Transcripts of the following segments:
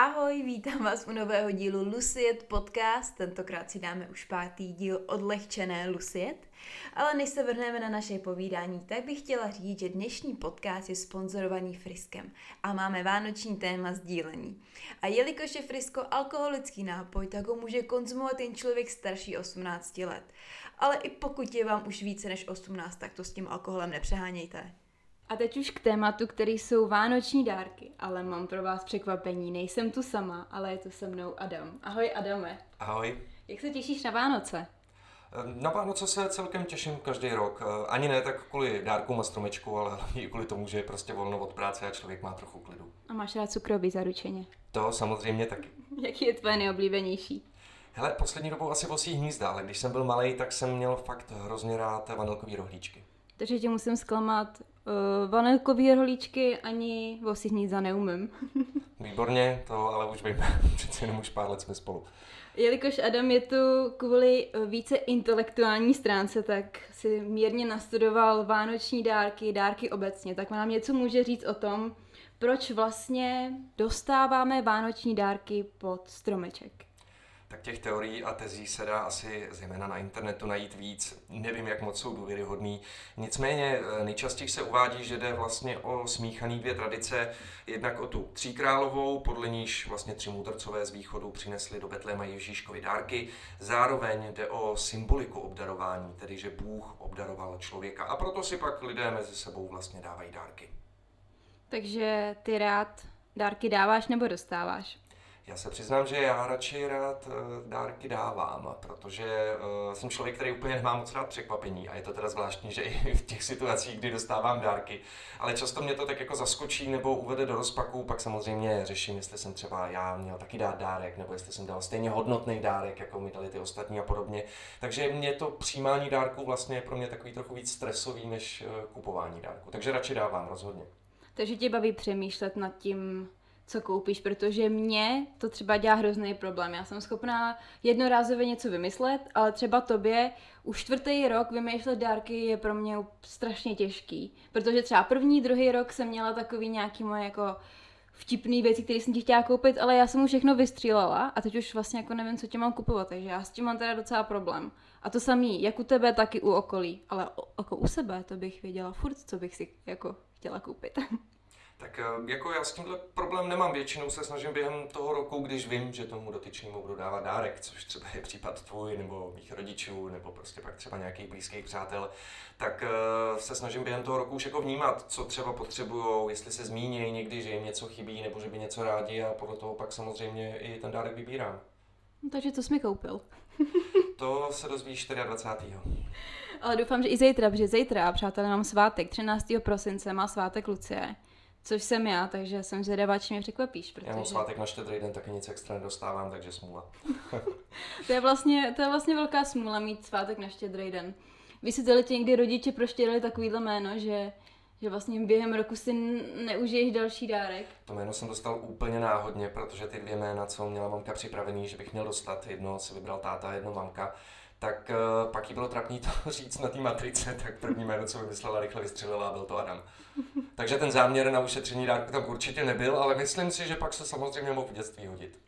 Ahoj, vítám vás u nového dílu Luciet Podcast. Tentokrát si dáme už pátý díl odlehčené Luciet. Ale než se vrhneme na naše povídání, tak bych chtěla říct, že dnešní podcast je sponzorovaný Friskem a máme vánoční téma sdílení. A jelikož je Frisko alkoholický nápoj, tak ho může konzumovat jen člověk starší 18 let. Ale i pokud je vám už více než 18, tak to s tím alkoholem nepřehánějte. A teď už k tématu, který jsou vánoční dárky, ale mám pro vás překvapení. Nejsem tu sama, ale je tu se mnou Adam. Ahoj Adame. Ahoj. Jak se těšíš na Vánoce? Na Vánoce se celkem těším každý rok. Ani ne tak kvůli dárkům a stromečku, ale hlavně kvůli tomu, že je prostě volno od práce a člověk má trochu klidu. A máš rád cukrový zaručeně? To samozřejmě taky. Jaký je tvoje nejoblíbenější? Hele, poslední dobou asi vosí hnízda, ale když jsem byl malý, tak jsem měl fakt hrozně rád vanilkový rohlíčky. Takže tě musím zklamat. Uh, vanilkový rohlíčky ani vosí hnízda neumím. Výborně, to ale už vím, přece jenom už pár let jsme spolu. Jelikož Adam je tu kvůli více intelektuální stránce, tak si mírně nastudoval vánoční dárky, dárky obecně, tak nám něco může říct o tom, proč vlastně dostáváme vánoční dárky pod stromeček tak těch teorií a tezí se dá asi zejména na internetu najít víc. Nevím, jak moc jsou důvěryhodný. Nicméně eh, nejčastěji se uvádí, že jde vlastně o smíchaný dvě tradice. Jednak o tu tříkrálovou, podle níž vlastně tři mudrcové z východu přinesli do Betléma Ježíškovi dárky. Zároveň jde o symboliku obdarování, tedy že Bůh obdaroval člověka a proto si pak lidé mezi sebou vlastně dávají dárky. Takže ty rád dárky dáváš nebo dostáváš? Já se přiznám, že já radši rád eh, dárky dávám, protože uh, jsem člověk, který úplně nemá moc rád překvapení a je to teda zvláštní, že i v těch situacích, kdy dostávám dárky, ale často mě to tak jako zaskočí nebo uvede do rozpaku, pak samozřejmě řeším, jestli jsem třeba já měl taky dát dárek, nebo jestli jsem dal stejně hodnotný dárek, jako mi dali ty ostatní a podobně. Takže mě to přijímání dárku vlastně je pro mě takový trochu víc stresový než eh, kupování dárku. Takže radši dávám rozhodně. Takže tě baví přemýšlet nad tím, co koupíš, protože mě to třeba dělá hrozný problém. Já jsem schopná jednorázově něco vymyslet, ale třeba tobě už čtvrtý rok vymýšlet dárky je pro mě strašně těžký. Protože třeba první, druhý rok jsem měla takový nějaký moje jako vtipný věci, které jsem ti chtěla koupit, ale já jsem mu všechno vystřílela a teď už vlastně jako nevím, co tě mám kupovat, takže já s tím mám teda docela problém. A to samý, jak u tebe, tak i u okolí, ale o, jako u sebe, to bych věděla furt, co bych si jako chtěla koupit. Tak eh, jako já s tímhle problém nemám. Většinou se snažím během toho roku, když vím, že tomu dotyčnému budu dávat dárek, což třeba je případ tvůj, nebo mých rodičů, nebo prostě pak třeba nějakých blízkých přátel, tak eh, se snažím během toho roku už jako vnímat, co třeba potřebují, jestli se zmíní někdy, že jim něco chybí, nebo že by něco rádi a podle toho pak samozřejmě i ten dárek vybírám. No, takže co jsi mi koupil? to se dozvíš 24. Ale doufám, že i zítra, protože zítra, přátelé, mám svátek, 13. prosince má svátek Lucie. Což jsem já, takže jsem zvědavá, čím mě překvapíš. Protože... Já mám svátek na štědrý den, taky nic extra nedostávám, takže smůla. to, je vlastně, to je vlastně velká smůla mít svátek na štědrý den. Vy si tě někdy rodiče proštědili takovýhle jméno, že, že vlastně během roku si neužiješ další dárek? To jméno jsem dostal úplně náhodně, protože ty dvě jména, co měla mamka připravený, že bych měl dostat, jedno si vybral táta, jedno mamka, tak uh, pak jí bylo trapný to říct na té matrice, tak první jméno, co vymyslela, rychle vystřelila a byl to Adam. Takže ten záměr na ušetření dárku tam určitě nebyl, ale myslím si, že pak se samozřejmě mohl v dětství hodit.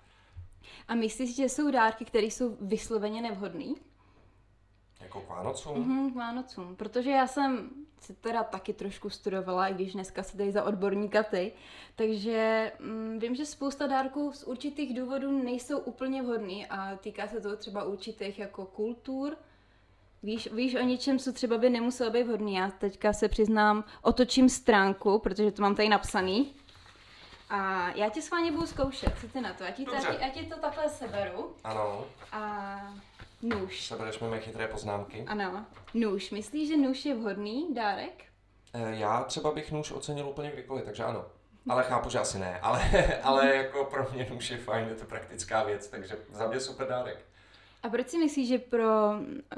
A myslíš, že jsou dárky, které jsou vysloveně nevhodné? Jako k Vánocům? Mhm, k Vánocům, protože já jsem si teda taky trošku studovala, i když dneska se tady za odborníka ty, takže mm, vím, že spousta dárků z určitých důvodů nejsou úplně vhodný a týká se to třeba určitých jako kultur, Víš, víš o něčem, co třeba by nemuselo být vhodný. Já teďka se přiznám, otočím stránku, protože to mám tady napsaný. A já tě s vámi budu zkoušet, co ty na to? Já ti, já ti, já ti to takhle seberu. Ano. A nůž. Sebereš mi mé chytré poznámky. Ano. Nůž. Myslíš, že nůž je vhodný dárek? E, já třeba bych nůž ocenil úplně kdykoliv, takže ano. Ale chápu, že asi ne. Ale, ale jako pro mě nůž je fajn, je to praktická věc, takže za mě super dárek. A proč si myslíš, že pro,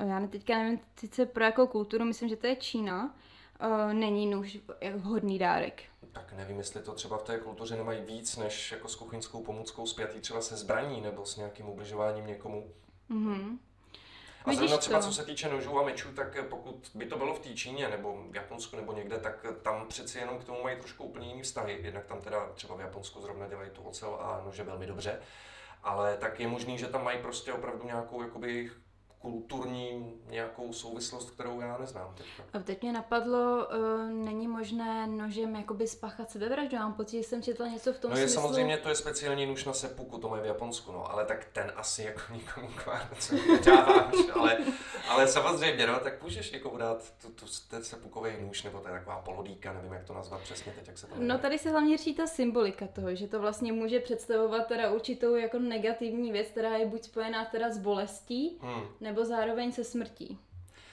já ne, teďka nevím sice pro jakou kulturu, myslím, že to je Čína, uh, není nůž vhodný dárek? Tak nevím, jestli to třeba v té kultuře nemají víc než jako s kuchyňskou pomůckou spjatý třeba se zbraní nebo s nějakým ubližováním někomu. Mm-hmm. A Vidíš zrovna třeba to? co se týče nožů a mečů, tak pokud by to bylo v té Číně nebo v Japonsku nebo někde, tak tam přeci jenom k tomu mají trošku úplně jiný vztahy. Jednak tam teda třeba v Japonsku zrovna dělají tu ocel a nože velmi dobře. Ale tak je možný, že tam mají prostě opravdu nějakou jakoby kulturní nějakou souvislost, kterou já neznám teďka. A teď mě napadlo, uh, není možné nožem jakoby spáchat sebevraždu. Mám pocit, že jsem četla něco v tom No je smyslu. samozřejmě, to je speciální nůž na sepuku, to mají v Japonsku, no, ale tak ten asi jako nikomu k Vánoce nedáváš, ale, ale samozřejmě, no, tak můžeš někomu dát tu, tu, ten sepukový nůž, nebo to je taková polodýka, nevím, jak to nazvat přesně teď, jak se to No tady se hlavně řeší ta symbolika toho, že to vlastně může představovat teda určitou jako negativní věc, která je buď spojená teda s bolestí, Hmm. nebo zároveň se smrtí.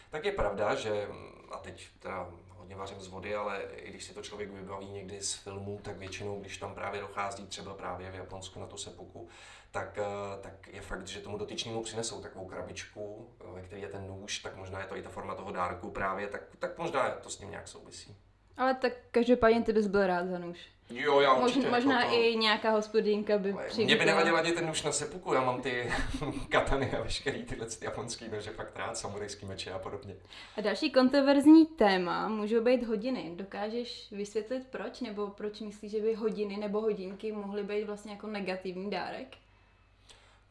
Tak je pravda, že, a teď teda hodně vařím z vody, ale i když si to člověk vybaví někdy z filmů, tak většinou, když tam právě dochází třeba právě v Japonsku na tu sepuku, tak, eh, tak je fakt, že tomu dotyčnému přinesou takovou krabičku, eh, ve které je ten nůž, tak možná je to i ta forma toho dárku právě, tak, tak možná to s tím nějak souvisí. Ale tak každopádně ty bys byl rád za nůž. Jo, já určitě. možná jako to... i nějaká hospodinka by Ale Mě by nevadil ani ten nůž na sepuku, já mám ty katany a veškerý tyhle ty japonský nože fakt rád, samurajský meče a podobně. A další kontroverzní téma můžou být hodiny. Dokážeš vysvětlit proč, nebo proč myslíš, že by hodiny nebo hodinky mohly být vlastně jako negativní dárek?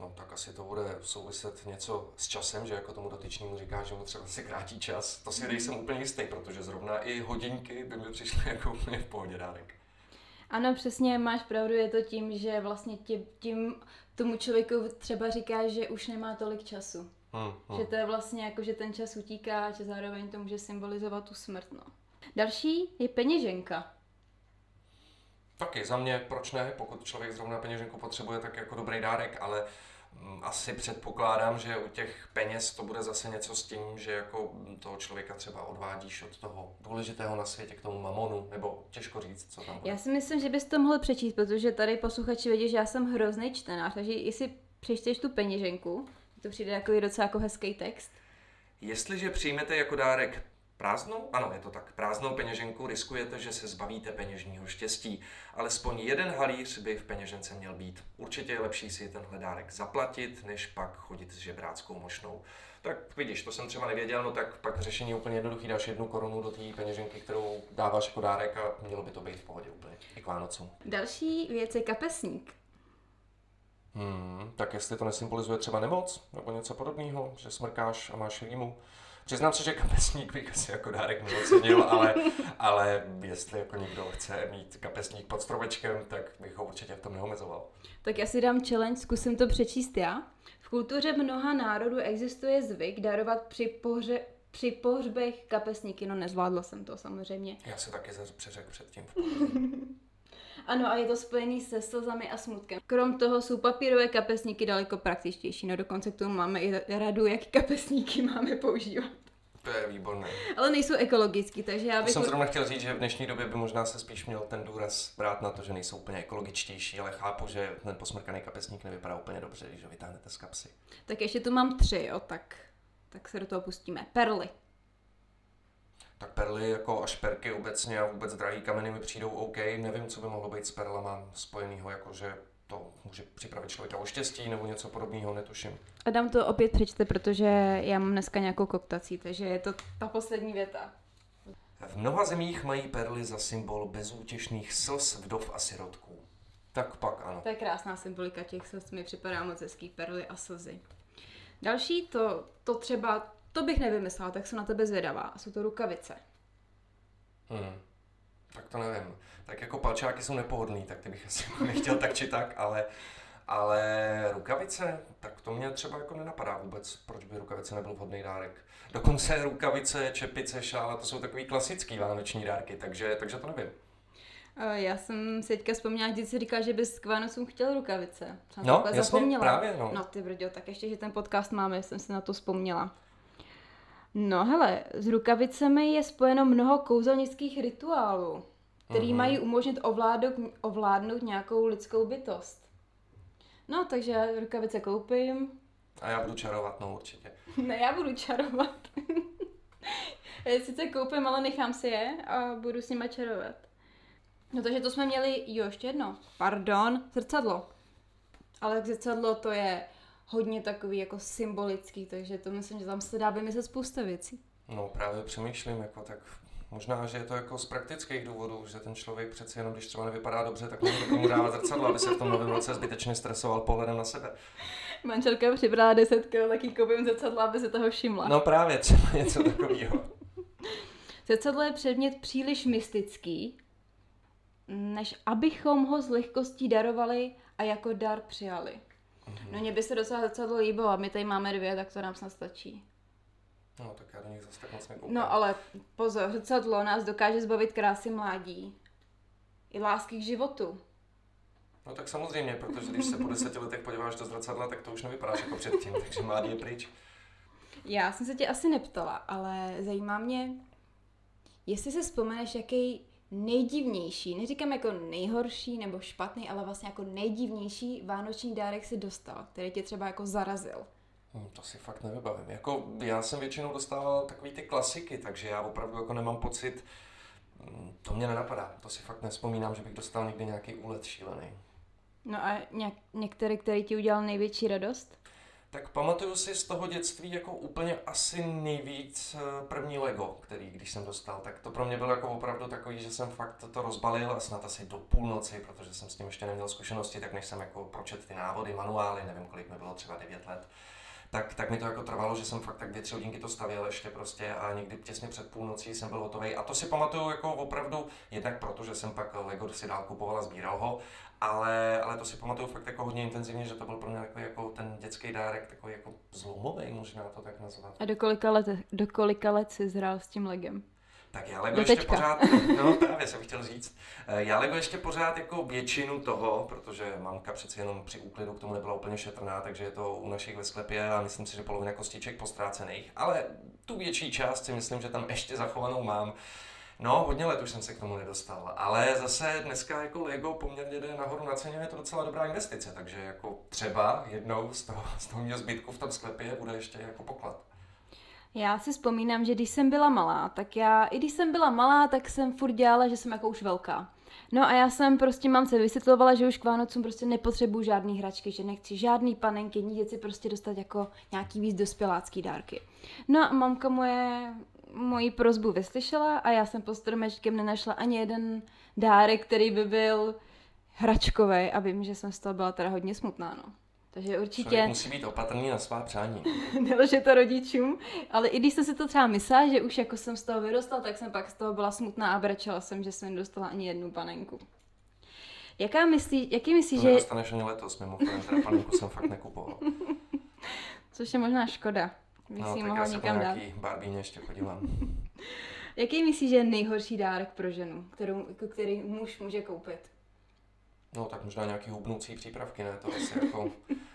No tak asi to bude souviset něco s časem, že jako tomu dotyčnému říká, že mu třeba si krátí čas. To si nejsem úplně jistý, protože zrovna i hodinky by mi přišly jako úplně v pohodě dárek. Ano, přesně máš pravdu, je to tím, že vlastně tě, tím tomu člověku třeba říká, že už nemá tolik času. Hmm, Hmm. Že to je vlastně jako, že ten čas utíká, že zároveň to může symbolizovat tu smrt. No. Další je peněženka. Taky za mě, proč ne, pokud člověk zrovna peněženku potřebuje, tak jako dobrý dárek, ale asi předpokládám, že u těch peněz to bude zase něco s tím, že jako toho člověka třeba odvádíš od toho důležitého na světě k tomu mamonu, nebo těžko říct, co tam bude. Já si myslím, že bys to mohl přečíst, protože tady posluchači vědí, že já jsem hrozný čtenář, takže jestli přečteš tu peněženku, to přijde jako docela jako hezký text. Jestliže přijmete jako dárek prázdnou, ano, je to tak, prázdnou peněženku, riskujete, že se zbavíte peněžního štěstí. Alespoň jeden halíř by v peněžence měl být. Určitě je lepší si tenhle dárek zaplatit, než pak chodit s žebráckou mošnou. Tak vidíš, to jsem třeba nevěděl, no tak pak řešení je úplně jednoduchý, dáš jednu korunu do té peněženky, kterou dáváš jako dárek a mělo by to být v pohodě úplně, i k Vánocům. Další věc je kapesník. Hmm, tak jestli to nesymbolizuje třeba nemoc nebo něco podobného, že smrkáš a máš rýmu. Přiznám se, že kapesník bych asi jako dárek neocenil, ale, ale jestli jako někdo chce mít kapesník pod stromečkem, tak bych ho určitě v tom neomezoval. Tak já si dám challenge, zkusím to přečíst já. V kultuře mnoha národů existuje zvyk darovat při, pohře, při pohřbech kapesníky. No nezvládla jsem to samozřejmě. Já se taky zase přeřekl předtím. Ano, a je to spojený se slzami a smutkem. Krom toho jsou papírové kapesníky daleko praktičtější. No dokonce k tomu máme i radu, jaký kapesníky máme používat. To je výborné. Ale nejsou ekologický, takže já Já bych... jsem zrovna chtěl říct, že v dnešní době by možná se spíš měl ten důraz brát na to, že nejsou úplně ekologičtější, ale chápu, že ten posmrkaný kapesník nevypadá úplně dobře, když ho vytáhnete z kapsy. Tak ještě tu mám tři, jo, tak, tak se do toho pustíme. Perly. Tak perly jako a šperky obecně a vůbec drahý kameny mi přijdou OK. Nevím, co by mohlo být s perlama spojenýho, jakože to může připravit člověka o štěstí nebo něco podobného, netuším. Adam to opět přečte, protože já mám dneska nějakou koktací, takže je to ta poslední věta. V mnoha zemích mají perly za symbol bezútěšných slz, vdov a sirotků. Tak pak ano. To je krásná symbolika těch slz, mi připadá moc hezký, perly a slzy. Další, to, to třeba, to bych nevymyslela, tak jsem na tebe zvědavá. A jsou to rukavice. Hmm. Tak to nevím. Tak jako palčáky jsou nepohodlný, tak ty bych asi nechtěl tak či tak, ale, ale rukavice, tak to mě třeba jako nenapadá vůbec, proč by rukavice nebyl vhodný dárek. Dokonce rukavice, čepice, šála, to jsou takový klasický vánoční dárky, takže, takže to nevím. A Já jsem si teďka vzpomněla, když jsi říkal, že bys k Vánocům chtěl rukavice. Jsem No, jasně, zapomněla. právě, no. No ty brďo, tak ještě, že ten podcast máme, jsem si na to vzpomněla. No hele, s rukavicemi je spojeno mnoho kouzelnických rituálů, který Mhm. mají umožnit ovládnout, ovládnout nějakou lidskou bytost. No, takže já rukavice koupím. A já budu čarovat, no určitě. Ne, já budu čarovat. Sice koupím, ale nechám si je a budu s nima čarovat. No takže to jsme měli, jo, ještě jedno. Pardon, zrcadlo. Ale zrcadlo to je hodně takový jako symbolický, takže to myslím, že tam se dá vymyslet spousta věcí. No právě přemýšlím, jako tak Možná, že je to jako z praktických důvodů, že ten člověk přeci jenom, když třeba nevypadá dobře, tak tomu dávat zrcadlo, aby se v tom novém roce zbytečně stresoval pohledem na sebe. Manželka přibrala 10 kg, tak jí koupím zrcadlo, aby se toho všimla. No právě, třeba něco takového. Zrcadlo je předmět příliš mystický, než abychom ho s lehkostí darovali a jako dar přijali. Mm-hmm. No mě by se docela zrcadlo líbilo, a my tady máme dvě, tak to nám snad stačí. No, tak já do nich zase tak moc nekoukám. No ale pozor, zrcadlo nás dokáže zbavit krásy mládí. I lásky k životu. No tak samozřejmě, protože když se po deseti letech podíváš do zrcadla, tak to už nevypadáš jako předtím, takže mládí je pryč. Já jsem se tě asi neptala, ale zajímá mě, jestli se vzpomeneš, jaký nejdivnější, neříkám jako nejhorší nebo špatný, ale vlastně jako nejdivnější vánoční dárek si dostal, který tě třeba jako zarazil. Hmm, to si fakt nevybavím. Jako já jsem většinou dostával takový ty klasiky, takže já opravdu jako nemám pocit, hmm, to mě nenapadá. To si fakt nespomínám, že bych dostal někdy nějaký úlet šílený. No a něk- některý, který ti udělal největší radost? Tak pamatuju si z toho dětství jako úplně asi nejvíc eh, první Lego, který když jsem dostal, tak to pro mě bylo jako opravdu takový, že jsem fakt to rozbalil a snad asi do půlnoci, protože jsem s tím ještě neměl zkušenosti, tak než jsem jako pročet ty návody, manuály, nevím kolik mi bylo, třeba 9 let, tak, tak mi to jako trvalo, že jsem fakt tak dvě, tři hodinky to stavěl ještě prostě a někdy těsně před půlnocí jsem byl hotový. A to si pamatuju jako opravdu, jednak proto, že jsem pak Lego si dál kupoval a sbíral ho, ale, ale to si pamatuju fakt jako hodně intenzivně, že to byl pro mě takový jako ten dětský dárek, takový jako zlomový, možná to tak nazvat. A do kolika let, do kolika let jsi zhrál s tím legem? Tak já Lego ještě pořád, no právě jsem chtěl říct, eh, já Lego ještě pořád jako většinu toho, protože mamka přeci jenom při úklidu k tomu nebyla úplně šetrná, takže je to u našich ve sklepě a myslím si, že polovina kostiček postrácených, ale tu větší část si myslím, že tam ještě zachovanou mám. No, hodně let už jsem se k tomu nedostal, ale zase dneska jako Lego poměrně jde nahoru na ceně, je to docela dobrá investice, takže jako třeba jednou z toho, z toho zbytku v tom sklepě bude ještě jako poklad. Já si vzpomínám, že když jsem byla malá, tak já, i když jsem byla malá, tak jsem furt dělala, že jsem jako už velká. No a já jsem prostě mamce vysvětlovala, že už k Vánocům prostě nepotřebuju žádný hračky, že nechci žádný panenky, nic si prostě dostat jako nějaký víc dospělácký dárky. No a mamka moje moji prozbu vyslyšela a já jsem pod stromečkem nenašla ani jeden dárek, který by byl hračkový a vím, že jsem z toho byla teda hodně smutná, no. Takže určitě... Člověk musí být opatrný na svá přání. Nelže to rodičům, ale i když jsem si to třeba myslela, že už jako jsem z toho vyrostla, tak jsem pak z toho byla smutná a brečela jsem, že jsem nedostala ani jednu panenku. Jaká myslí, jaký myslíš, to že... nedostaneš ani letos, mimochodem, teda panenku jsem fakt nekupoval. Což je možná škoda. Bych no, si tak mohla já někam dát. Barbíně ještě podívám. Jaký myslíš, že je nejhorší dárek pro ženu, kterou, jako který muž může koupit? No tak možná nějaký hubnoucí přípravky, ne? To asi jako...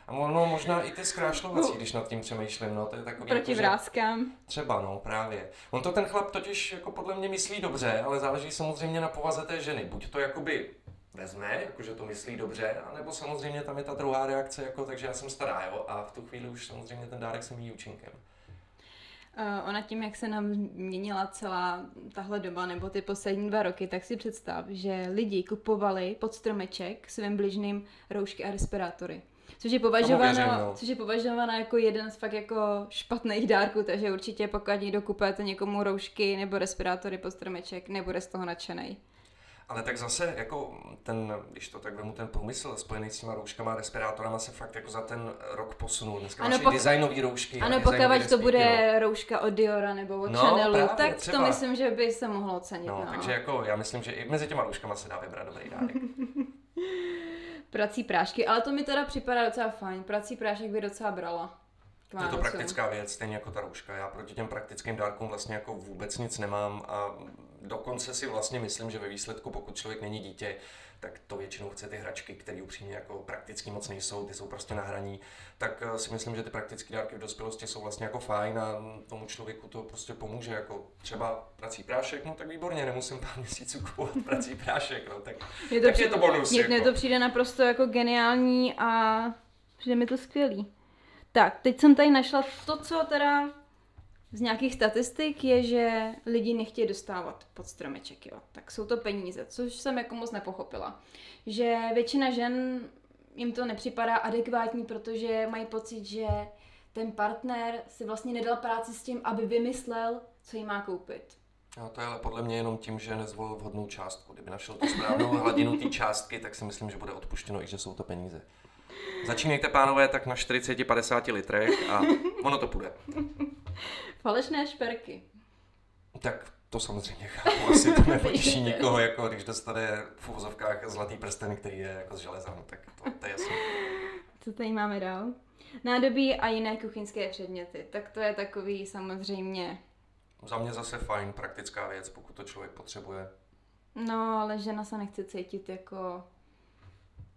A no, možná i ty zkrášlovací, no. když nad tím přemýšlím, no to je takový... Proti jako, vrázkám. Třeba, no, právě. On to ten chlap totiž jako podle mě myslí dobře, ale záleží samozřejmě na povaze té ženy. Buď to jakoby vezme, jakože to myslí dobře, anebo samozřejmě tam je ta druhá reakce, jako takže já jsem stará, jo, a v tu chvíli už samozřejmě ten dárek se míjí účinkem. Uh, ona tím, jak se nám měnila celá tahle doba, nebo ty poslední dva roky, tak si představ, že lidi kupovali pod stromeček svým bližným roušky a respirátory. Což je, považováno, no. což je považováno jako jeden z fakt jako špatných dárků, takže určitě pokud někdo kupujete někomu roušky nebo respirátory pod stromeček, nebude z toho nadšený. Ale tak zase, jako ten, když to tak vemu, ten průmysl spojený s těma rouškama a respirátorama se fakt jako za ten rok posunul. Dneska ano, pok- designový roušky. Ano, pokud to bude jo. rouška od Diora nebo od no, Chanelu, právě, tak třeba. to myslím, že by se mohlo ocenit. No, no, takže jako já myslím, že i mezi těma rouškama se dá vybrat dobrý dárek. Prací prášky, ale to mi teda připadá docela fajn. Prací prášek by docela brala. Je to praktická věc, stejně jako ta rouška. Já proti těm praktickým dárkům vlastně jako vůbec nic nemám a dokonce si vlastně myslím, že ve výsledku, pokud člověk není dítě, tak to většinou chce ty hračky, které upřímně jako prakticky moc nejsou, ty jsou prostě na hraní, tak eh, si myslím, že ty praktické dárky v dospělosti jsou vlastně jako fajn a tomu člověku to prostě pomůže, jako třeba prací prášek, no tak výborně, nemusím pár měsíců kupovat prací prášek, no tak je to, tak přijde, je to bonus. Mně jako. to přijde naprosto jako geniální a přijde mi to skvělý. Tak, teď jsem tady našla to, co teda z nějakých statistik je, že lidi nechtějí dostávat pod stromeček, jo. Tak jsou to peníze, což jsem jako moc nepochopila. Že většina žen jim to nepřipadá adekvátní, protože mají pocit, že ten partner si vlastně nedal práci s tím, aby vymyslel, co jí má koupit. No, to je ale podle mě jenom tím, že nezvolil vhodnou částku. Kdyby našel tu správnou hladinu té částky, tak si myslím, že bude odpuštěno i že jsou to peníze. Začínejte, pánové, tak na 40-50 litrech a ono to půjde. Falešné šperky. Tak to samozřejmě chápu, asi to nepotěší nikoho, jako když dostane v uvozovkách zlatý prsten, který je jako z železa, no, tak to, to je jasné. Co tady máme dál? Nádobí a jiné kuchyňské předměty. Tak to je takový samozřejmě... Za mě zase fajn, praktická věc, pokud to člověk potřebuje. No, ale žena se nechce cítit jako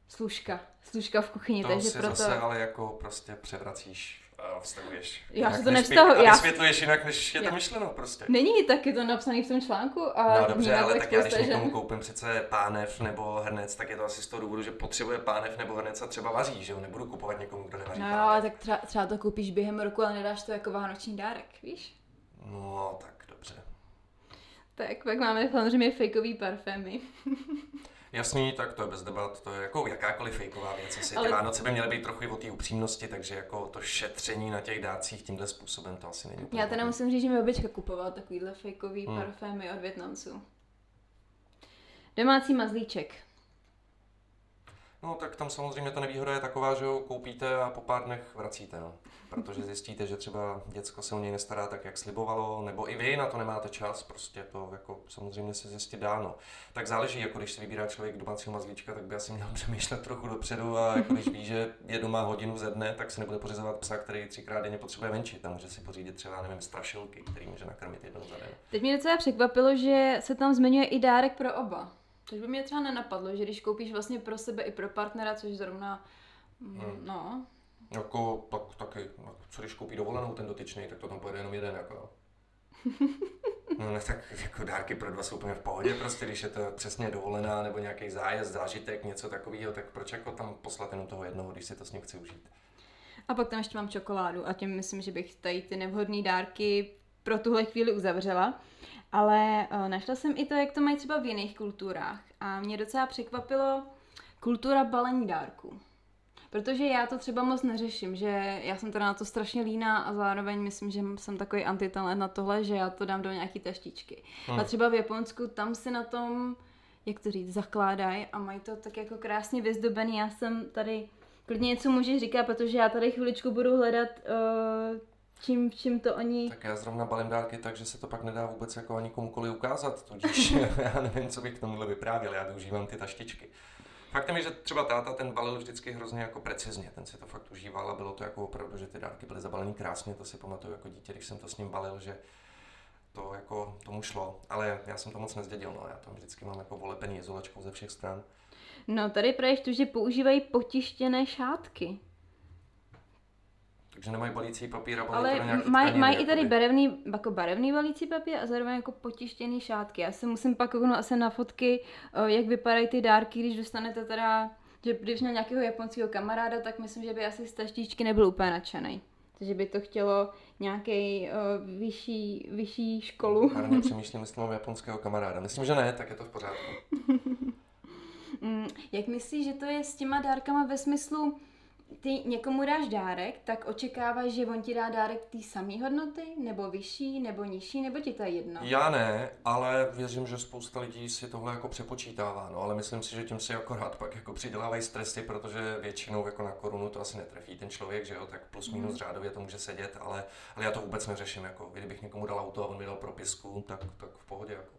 služka. Služka v kuchyni, to takže si proto... zase ale jako prostě převracíš vztahuješ. Já si to nevztahuji, já- vysvětluješ jinak, než je to myšleno prostě. Není taky to napsané v tom článku a No dobře, ale tak tak já když spousta někomu koupím přece pánev nebo hrnec, tak je to asi z toho důvodu, že potřebuje pánev nebo hrnec a třeba vaří, že jo? Nebudu kupovat někomu, kdo nevaří No pánev. ale tak třeba, třeba to koupíš během roku, ale nedáš to jako vánoční dárek, víš? No, tak dobře. Tak pak máme samozřejmě fakeový parfémy. Jasný, tak to je bez debat, to je jako jakákoliv fejková věc. Asi Ale- ty Vánoce by měly být trochu i o té upřímnosti, takže jako to šetření na těch dárcích tímhle způsobem to asi není. Já teda musím říct, že mi babička kupovala takovýhle fakeový Hmm. parfémy od Větnamců. Domácí mazlíček. No tak tam samozřejmě ta nevýhoda je taková, že ho koupíte a po pár dnech vracíte, no. Protože zjistíte, že třeba děcko se o něj nestará tak, jak slibovalo, nebo i vy na to nemáte čas, prostě to jako samozřejmě se zjistit dá, no. Tak záleží, jako když si vybírá člověk domácího mazlíčka, tak by asi měl přemýšlet trochu dopředu a jako když ví, že je doma hodinu ze dne, tak si nebude pořizovat psa, který třikrát denně potřebuje venčit a může si pořídit třeba, nevím, strašilky, který může nakrmit jednou za den. Teď mě docela překvapilo, že se tam zmiňuje i dárek pro oba. Což by mě třeba nenapadlo, že když koupíš vlastně pro sebe i pro partnera, což zrovna, mm, Hmm. no, Jako pak taky, no, co když koupí dovolenou ten dotyčný, tak to tam pojede jenom jeden, jako. No ne, tak jako dárky pro dva jsou úplně v pohodě, prostě když je to přesně dovolená nebo nějaký zájezd, zážitek, něco takového, tak proč jako tam poslat jenom toho jednoho, když si to s ním chci užít. A pak tam ještě mám čokoládu a tím myslím, že bych tady ty nevhodné dárky pro tuhle chvíli uzavřela. Ale uh, našla jsem i to, jak to mají třeba v jiných kulturách. A mě docela překvapilo kultura balení dárků. Protože já to třeba moc neřeším, že já jsem teda na to strašně líná a zároveň myslím, že jsem takový antitalent na tohle, že já to dám do nějaký taštičky. Hmm. A třeba v Japonsku tam si na tom, jak to říct, zakládají a mají to tak jako krásně vyzdobený. Já jsem tady klidně něco můžeš říkat, protože já tady chviličku budu hledat, uh, čím, čím to oni... Tak já zrovna balím dárky tak, že se to pak nedá vůbec jako ani komukoliv ukázat, tudíž já nevím, co bych k tomuhle vyprávěl, já využívám ty taštičky. Faktem je, že třeba táta ten balil vždycky hrozně jako precizně, ten si to fakt užíval a bylo to jako opravdu, že ty dárky byly zabalený krásně, to si pamatuju jako dítě, když jsem to s ním balil, že to jako tomu šlo, ale já jsem to moc nezdědil, no, já tam vždycky mám jako volepený izolačkou ze všech stran. No tady praješ tu, že používají potištěné šátky. Takže nemají balící papír a balí to Ale do nějaký mají tkaniny, maj i tady barevný, jako barevný balící papír a zároveň jako potištěný šátky. Já se musím pak kouknout asi na fotky, o, jak vypadají ty dárky, když dostanete teda, že když měl nějakého japonského kamaráda, tak myslím, že by asi z taštičky nebyl úplně nadšený. Takže by to chtělo nějaký vyšší, vyšší školu. Marně přemýšlím, jestli mám japonského kamaráda. Myslím, že ne, tak je to v pořádku. Mm, jak myslíš, že to je s těma dárkama ve smyslu, ty někomu dáš dárek, tak očekáváš, že on ti dá dárek té samé hodnoty, nebo vyšší, nebo nižší, nebo ti to je jedno? Já ne, ale věřím, že spousta lidí si tohle jako přepočítává, no, ale myslím si, že tím si akorát pak jako přidělávají stresy, protože většinou jako na korunu to asi netrefí ten člověk, že jo, tak plus minus řádově to může sedět, ale, ale já to vůbec neřeším, jako kdybych někomu dal auto a on mi dal propisku, tak, tak v pohodě, jako.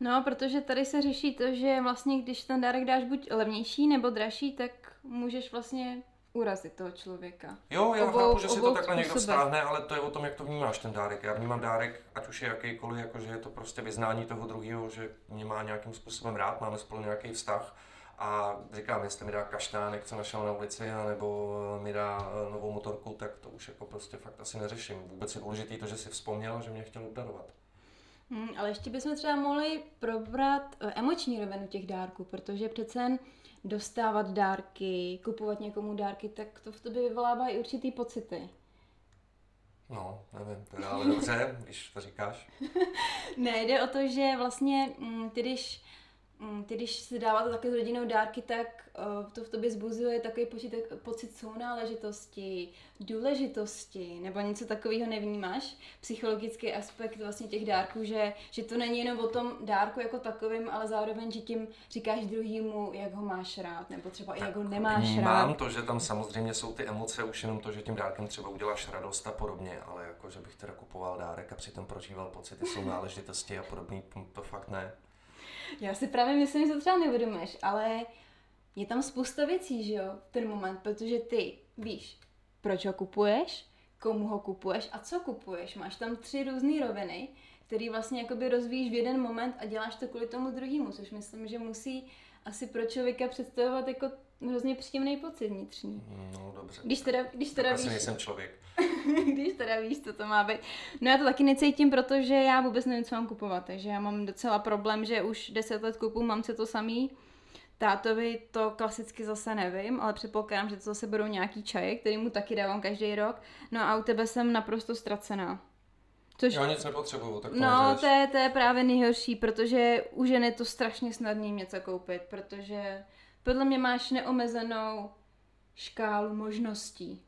No, protože tady se řeší to, že vlastně když ten dárek dáš buď levnější nebo dražší, tak můžeš vlastně urazit toho člověka. Jo, já Obou- chápu, že si to takhle někdo vztáhne, ale to je o tom, jak to vnímáš ten dárek. Já vnímám dárek, ať už je jakýkoliv, jako že je to prostě vyznání toho druhého, že mě má nějakým způsobem rád, máme spolu nějaký vztah. A říkám, jestli mi dá kaštánek, co našel na ulici, nebo mi dá eh, novou motorku, tak to už jako prostě fakt asi neřeším. Vůbec je důležitý to, že si vzpomněl, že mě chtěl obdarovat. Hmm, ale ještě bychom třeba mohli probrat eh, emoční rovinu těch dárků, protože přece jen dostávat dárky, kupovat někomu dárky, tak to v tobě vyvolává i určitý pocity. No, nevím, teda, ale dobře, když to říkáš. Ne, jde o to, že vlastně mm, ty když ty když si dáváte také rodinou dárky, tak uh, to v tobě zbuzuje takový pocit, pocit sounáležitosti, důležitosti, nebo něco takového nevnímáš? Psychologický aspekt vlastně těch dárků, že, že to není jenom o tom dárku jako takovým, ale zároveň, že tím říkáš druhýmu, jak ho máš rád, nebo třeba tak jak ho nemáš rád. Mám to, že tam samozřejmě jsou ty emoce, už jenom to, že tím dárkem třeba uděláš radost a podobně, ale jako, že bych teda kupoval dárek a přitom prožíval pocity sounáležitosti a podobný, to fakt ne. Já si právě myslím, že to třeba neuvědomuješ, ale je tam spousta věcí, že jo, v ten moment, protože ty víš, proč ho kupuješ, komu ho kupuješ a co kupuješ. Máš tam tři různé roviny, který vlastně jakoby rozvíjíš v jeden moment a děláš to kvůli tomu druhému, což myslím, že musí asi pro člověka představovat jako hrozně příjemný pocit vnitřní. No dobře. Když teda, když teda víš... nejsem člověk. když teda víš, co to má být. No já to taky necítím, protože já vůbec nevím, co mám kupovat, takže já mám docela problém, že už deset let kupu mám se to samý. Tátovi to klasicky zase nevím, ale předpokládám, že to zase budou nějaký čaje, který mu taky dávám každý rok. No a u tebe jsem naprosto ztracená. Což... Já nic nepotřebuju, tak to No, to je, to je právě nejhorší, protože u ženy je to strašně snadný něco koupit, protože podle mě máš neomezenou škálu možností.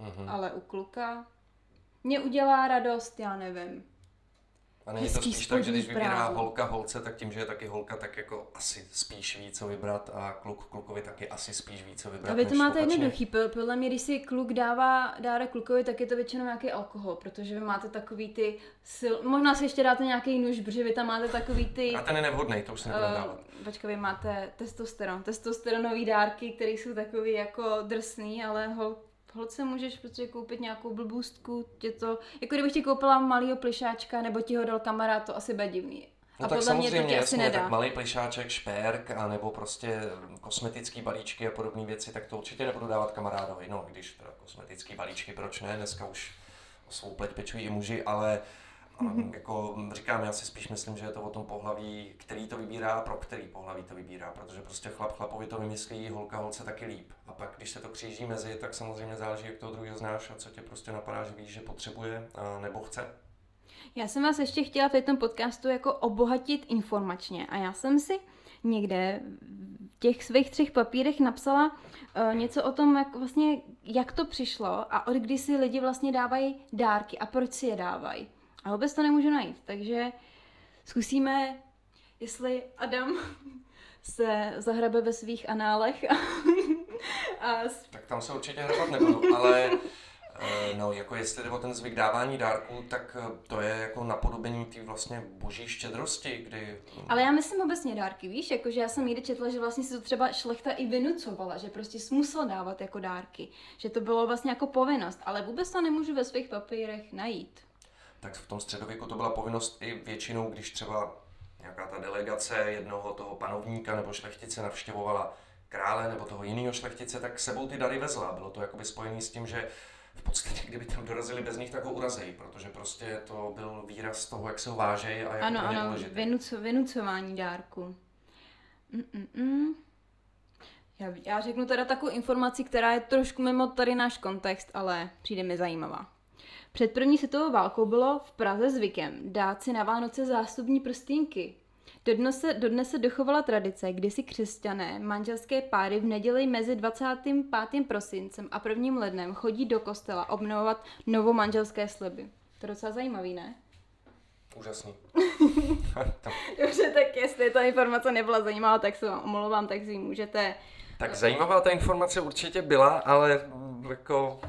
Uh-huh. Ale u kluka mě udělá radost, já nevím. A není to spíš tak, že když vybírá holka holce, tak tím, že je taky holka, tak jako asi spíš ví, co vybrat a kluk klukovi taky asi spíš ví, co vybrat. A vy to máte jednoduchý, podle mě, když si kluk dává dárek klukovi, tak je to většinou nějaký alkohol, protože vy máte takový ty sil... Možná si ještě dáte nějaký nůž, protože vy tam máte takový ty... A ten je nevhodný, to už se nebudeme uh, dávat. Počkej, vy máte testosteron, testosteronový dárky, které jsou takový jako drsný, ale hol, holce můžeš prostě koupit nějakou blbůstku, tě to, jako kdybych ti koupila malýho plišáčka, nebo ti ho dal kamarád, to asi bude divný. No a tak podle samozřejmě, mě to jasně, nedá. tak malý plišáček, šperk, a nebo prostě kosmetický balíčky a podobné věci, tak to určitě nebudu dávat kamarádovi. No, když teda kosmetický balíčky, proč ne, dneska už o svou pleť pečují i muži, ale Mm-hmm. Jako říkám, já si spíš myslím, že je to o tom pohlaví, který to vybírá a pro který pohlaví to vybírá, protože prostě chlap chlapovi to vymyslí, holka holce taky líp. A pak, když se to kříží mezi, tak samozřejmě záleží, jak toho druhého znáš a co tě prostě napadá, že víš, že potřebuje a nebo chce. Já jsem vás ještě chtěla v tom podcastu jako obohatit informačně a já jsem si někde v těch svých třech papírech napsala uh, něco o tom, jak vlastně, jak to přišlo a od kdy si lidi vlastně dávají dárky a proč si je dávají. A vůbec to nemůžu najít, takže zkusíme, jestli Adam se zahrabe ve svých análech. A, a... Tak tam se určitě hrabat nebudu, ale eh, no, jako jestli jde o ten zvyk dávání dárků, tak eh, to je jako napodobení té vlastně boží štědrosti, kdy... Ale já myslím obecně dárky, víš, jakože já jsem někde četla, že vlastně si to třeba šlechta i vynucovala, že prostě jsi musel dávat jako dárky, že to bylo vlastně jako povinnost, ale vůbec to nemůžu ve svých papírech najít tak v tom středověku to byla povinnost i většinou, když třeba nějaká ta delegace jednoho toho panovníka nebo šlechtice navštěvovala krále nebo toho jiného šlechtice, tak sebou ty dary vezla. Bylo to jakoby spojené s tím, že v podstatě, kdyby tam dorazili bez nich, tak ho urazí, protože prostě to byl výraz toho, jak se ho vážejí a jak ano, to ano, důležité. Vynuco, vynucování dárku. Mm-mm. Já, já řeknu teda takovou informaci, která je trošku mimo tady náš kontext, ale přijde mi zajímavá. Před první světovou válkou bylo v Praze zvykem dát si na Vánoce zástupní prstínky. Dodnes se, dodnes se dochovala tradice, kdy si křesťané manželské páry v neděli mezi 25. prosincem a 1. lednem chodí do kostela obnovovat novomanželské sliby. To je docela zajímavý, ne? Úžasný. Dobře, tak jestli ta informace nebyla zajímavá, tak se vám omlouvám, tak si můžete... Tak zajímavá ta informace určitě byla, ale jako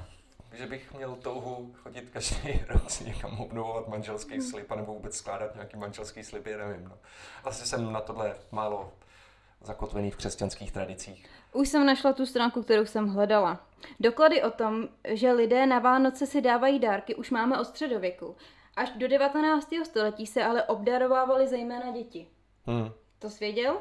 že bych měl touhu chodit každý rok si někam obnovovat manželský hmm. slib, nebo vůbec skládat nějaký manželský slib, já nevím. No. Asi jsem na tohle málo zakotvený v křesťanských tradicích. Už jsem našla tu stránku, kterou jsem hledala. Doklady o tom, že lidé na Vánoce si dávají dárky, už máme od středověku. Až do 19. století se ale obdarovávaly zejména děti. Hmm. To svěděl?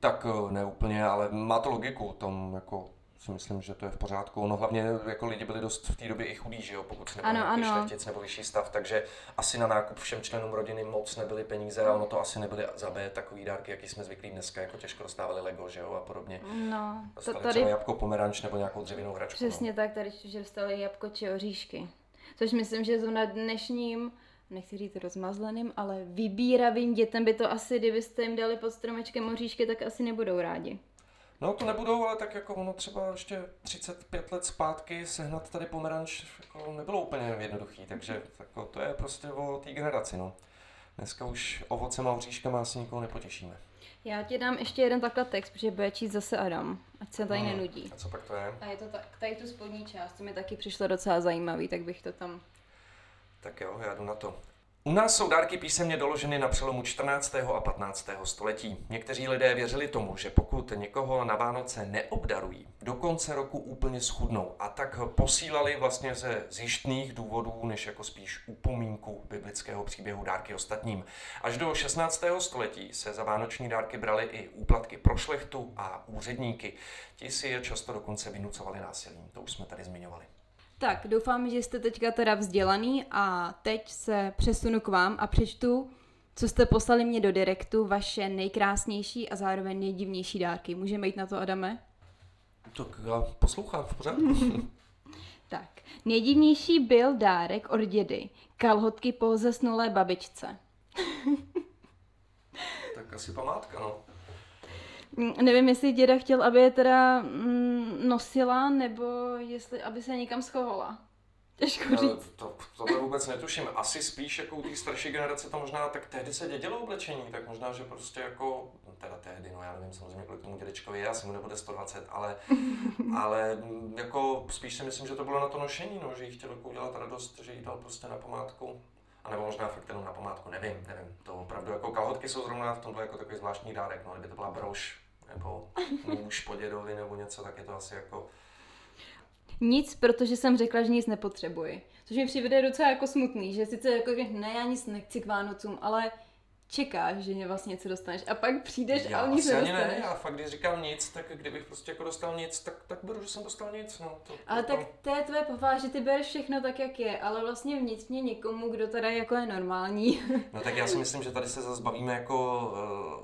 Tak eh, ne úplně, ale má to logiku. Tom jako si myslím, že to je v pořádku. Ono hlavně jako lidi byli dost v té době i chudí, že jo, pokud si nebyl ano, šlechtic nebo vyšší stav, takže asi na nákup všem členům rodiny moc nebyly peníze a ono to asi nebyly za B takový dárky, jaký jsme zvyklí dneska, jako těžko dostávali Lego, že jo, a podobně. No, to tady... třeba jabko, pomeranč nebo nějakou dřevěnou hračku. Přesně no. tak, tady že dostali jabko či oříšky. Což myslím, že na dnešním nechci říct rozmazleným, ale vybíravým dětem by to asi, kdybyste jim dali pod stromečkem oříšky, tak asi nebudou rádi. No to nebudou, ale tak jako ono třeba ještě 35 let zpátky sehnat tady pomeranč jako nebylo úplně jednoduchý, takže jako to je prostě o té generaci, no. Dneska už ovocem a oříškama asi nikoho nepotěšíme. Já ti dám ještě jeden takhle text, protože bude číst zase Adam, ať se tady Hmm. nenudí. A co pak to je? A je to tak, tady tu spodní část, to mi taky přišlo docela zajímavý, tak bych to tam... Tak jo, já jdu na to. U nás jsou dárky písemně doloženy na přelomu 14. a 15. století. Někteří lidé věřili tomu, že pokud někoho na Vánoce neobdarují, do konce roku úplně schudnou a tak posílali vlastně ze zjištných důvodů, než jako spíš upomínku biblického příběhu dárky ostatním. Až do 16. století se za vánoční dárky brali i úplatky pro šlechtu a úředníky. Ti si je často dokonce vynucovali násilím, to už jsme tady zmiňovali. Tak, doufám, že jste teďka teda vzdělaný a teď se přesunu k vám a přečtu, co jste poslali mě do direktu, vaše nejkrásnější a zároveň nejdivnější dárky. Můžeme jít na to, Adame? Tak já poslouchám v pořádku. Tak, nejdivnější byl dárek od dědy. Kalhotky po zesnulé babičce. tak asi památka, no. Mm, Nevím, jestli děda chtěl, aby je teda mm, nosila, nebo jestli, aby se někam schovala. Těžko Ale říct. to, tohle vůbec netuším. Asi spíš jako u té starší generace to možná, tak tehdy se dědilo oblečení, tak možná, že prostě jako, no teda tehdy, no já nevím samozřejmě, kolik tomu dědečkovi je, asi mu nebude 120, ale, ale mm, jako spíš si myslím, že to bylo na to nošení, no, že jí chtěl jako udělat radost, že jí dal prostě na památku. A nebo možná fakt jenom na památku, nevím, nevím. To opravdu jako kalhotky jsou zrovna v tomhle jako takový zvláštní dárek, no, kdyby to byla brož, nebo nůž po dědovi, nebo něco, tak je to asi jako, Nic, protože jsem řekla, že nic nepotřebuji. Což mi přivede docela jako smutný, že sice jako ne, já nic nechci k Vánocům, ale čekáš, že mě vlastně něco dostaneš a pak přijdeš Já a nic nedostaneš. ne, já fakt, když říkám nic, tak kdybych prostě jako dostal nic, tak, tak beru, že jsem dostal nic, no. To, Ale to, tak to je tvoje povaha, že ty bereš všechno tak, jak je, ale vlastně vnitřně někomu, kdo teda jako je normální. No tak já si myslím, že tady se zase bavíme jako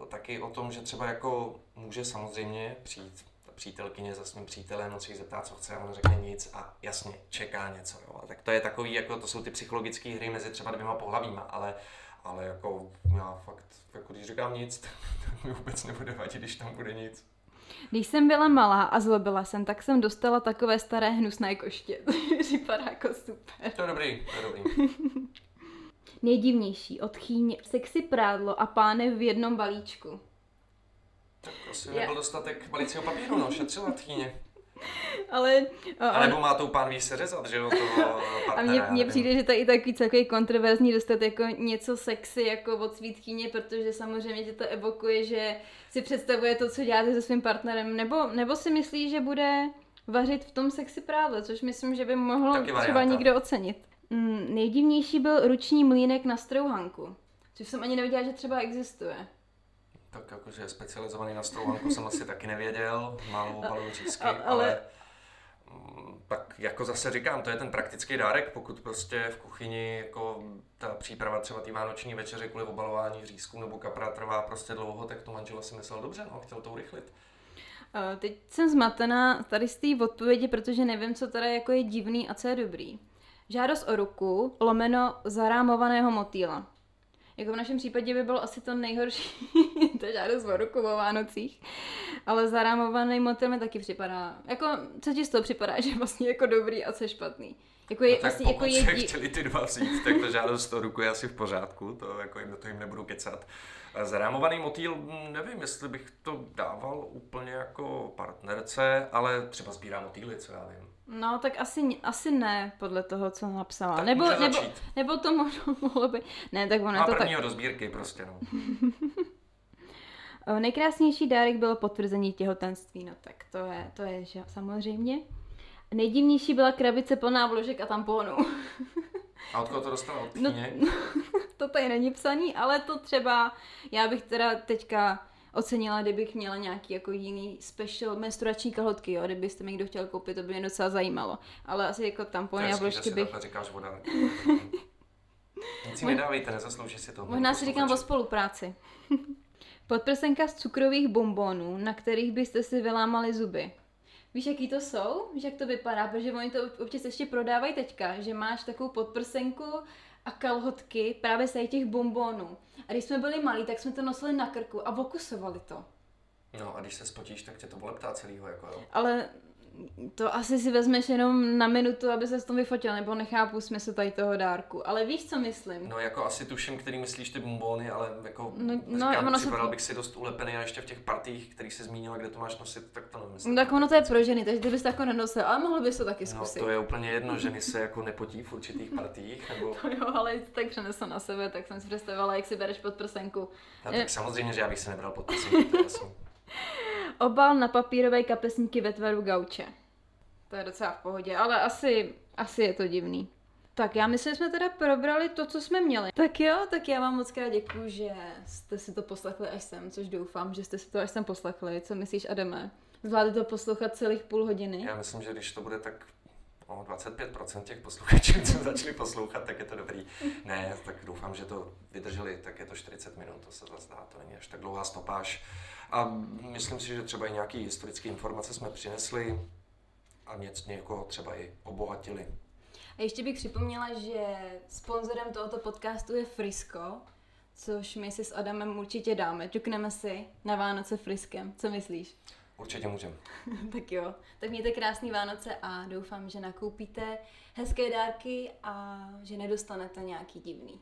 uh, taky o tom, že třeba jako může samozřejmě přijít ta přítelkyně za svým přítelem, on se jí zeptá, co chce a on řekne nic a jasně čeká něco, jo. A tak to je takový, jako to jsou ty psychologické hry mezi třeba dvěma pohlavíma, ale ale jako já fakt, jako když říkám nic, tak, tak mi vůbec nebude vadit, když tam bude nic. Když jsem byla malá a zlobila jsem, tak jsem dostala takové staré hnusné koště. To připadá jako super. To je dobrý, to je dobrý. Nejdivnější od chýně sexy prádlo a pánev v jednom balíčku. Tak asi Já- nebyl dostatek balicího papíru, no, šetřila tchýně. Ale, a, A nebo má tou pánví seřezat, že jo, toho a partnera. mně, mně přijde, že to je i takový celkový kontroverzní dostat jako něco sexy jako od svítkyně, protože samozřejmě tě to evokuje, že si představuje to, co děláte se svým partnerem, nebo, nebo si myslí, že bude vařit v tom sexy prádle, což myslím, že by mohl Taky třeba někdo ocenit. Mm, nejdivnější byl ruční mlýnek na strouhanku, což jsem ani nevěděla, že třeba existuje. Tak jakože je specializovaný na strouhanku jsem asi taky nevěděl, málo obalů řízky, ale... ale- ale mm, tak jako zase říkám, to je ten praktický dárek, pokud prostě v kuchyni jako ta příprava třeba té vánoční večeře kvůli obalování řízků nebo kapra trvá prostě dlouho, tak to manžel si myslel dobře, no, chtěl to urychlit. Teď jsem zmatená tady z té odpovědi, protože nevím, co teda jako je divný a co je dobrý. Žádost o ruku, lomeno zarámovaného motýla. Jako v našem případě by bylo asi to nejhorší, ta žádost o ruku o Vánocích. Ale zarámovaný motýl mi taky připadá, jako co ti z toho připadá, že je vlastně jako dobrý a co je špatný. Jako je, No tak vlastně pokud jako je se chtěli ty dva vzít, tak to žádost o ruku je asi v pořádku, to jako jim do toho jim nebudu kecat. Zarámovaný motýl, mm, nevím, jestli bych to dával úplně jako partnerce, ale třeba sbírá motýly, co já vím. No, tak asi, asi ne, podle toho, co napsala. Tak nebo, nebo, začít. nebo to možno mohlo být. Ne, tak ono je to tak. do sbírky prostě, no. Nejkrásnější dárek bylo potvrzení těhotenství, no tak to je, to je že, samozřejmě. Nejdivnější byla krabice plná vložek a tamponů. A od koho to dostala? Od No, tchýně? to tady není psaný, ale to třeba, já bych teda teďka ocenila, kdybych měla nějaký jako jiný special menstruační kalhotky, jo, kdybyste mi někdo chtěl koupit, to by mě docela zajímalo. Ale asi jako tampony a vložky bych... říkáš voda. Nic si nedávejte, nezaslouží si to. Možná si říkám o spolupráci. Podprsenka z cukrových bombonů, na kterých byste si vylámali zuby. Víš, jaký to jsou? Víš, jak to vypadá? Protože oni to občas ještě prodávají teďka, že máš takovou podprsenku a kalhotky právě z těch bombónů. A když jsme byli malí, tak jsme to nosili na krku a vokusovali to. No a když se spotíš, tak tě to voleptá celýho, jako jo. Ale to asi si vezmeš jenom na minutu, aby se s tom vyfotil, nebo nechápu smysl tady toho dárku. Ale víš, co myslím? No jako asi tuším, který myslíš ty bombóny, ale jako No, no, no, říkám, ono no, se- připadal bych si dost ulepený a ještě v těch partích, který jsi zmínila, kde to máš nosit, tak to nemyslím. No, tak ono to je pro ženy, takže ty bys to jako nenosil, ale mohl bys to taky No, zkusit. to je úplně jedno, ženy se jako nepotí v určitých partích, nebo... jo, ale tak přenesl na sebe, tak jsem si představila, jak si bereš pod prsenku. No, tak samozřejmě, že já bych se nebral pod to jasný. Obal na papírové kapesníky ve tvaru gauče. To je docela v pohodě, ale asi, asi je to divný. Tak já myslím, že jsme teda probrali to, co jsme měli. Tak jo, tak já vám moc krát děkuju, že jste si to poslechli až sem, což doufám, že jste si to až sem poslechli. Co myslíš, Adame? Zvládli to poslouchat celých půl hodiny? Já myslím, že když to bude tak no, 25% těch posluchačů, co začali poslouchat, tak je to dobrý. Ne, tak doufám, že to vydrželi, tak je to 40 minut, to se zase dá, to není až tak dlouhá stopáž. A myslím si, že třeba i nějaké historické informace jsme přinesli a něco někoho třeba i obohatili. A ještě bych připomněla, že sponzorem tohoto podcastu je Frisko, což my si s Adamem určitě dáme. Ťukneme si na Vánoce Friskem. Co myslíš? Určitě můžeme. tak jo. Tak mějte krásný Vánoce a doufám, že nakoupíte hezké dárky a že nedostanete nějaký divný.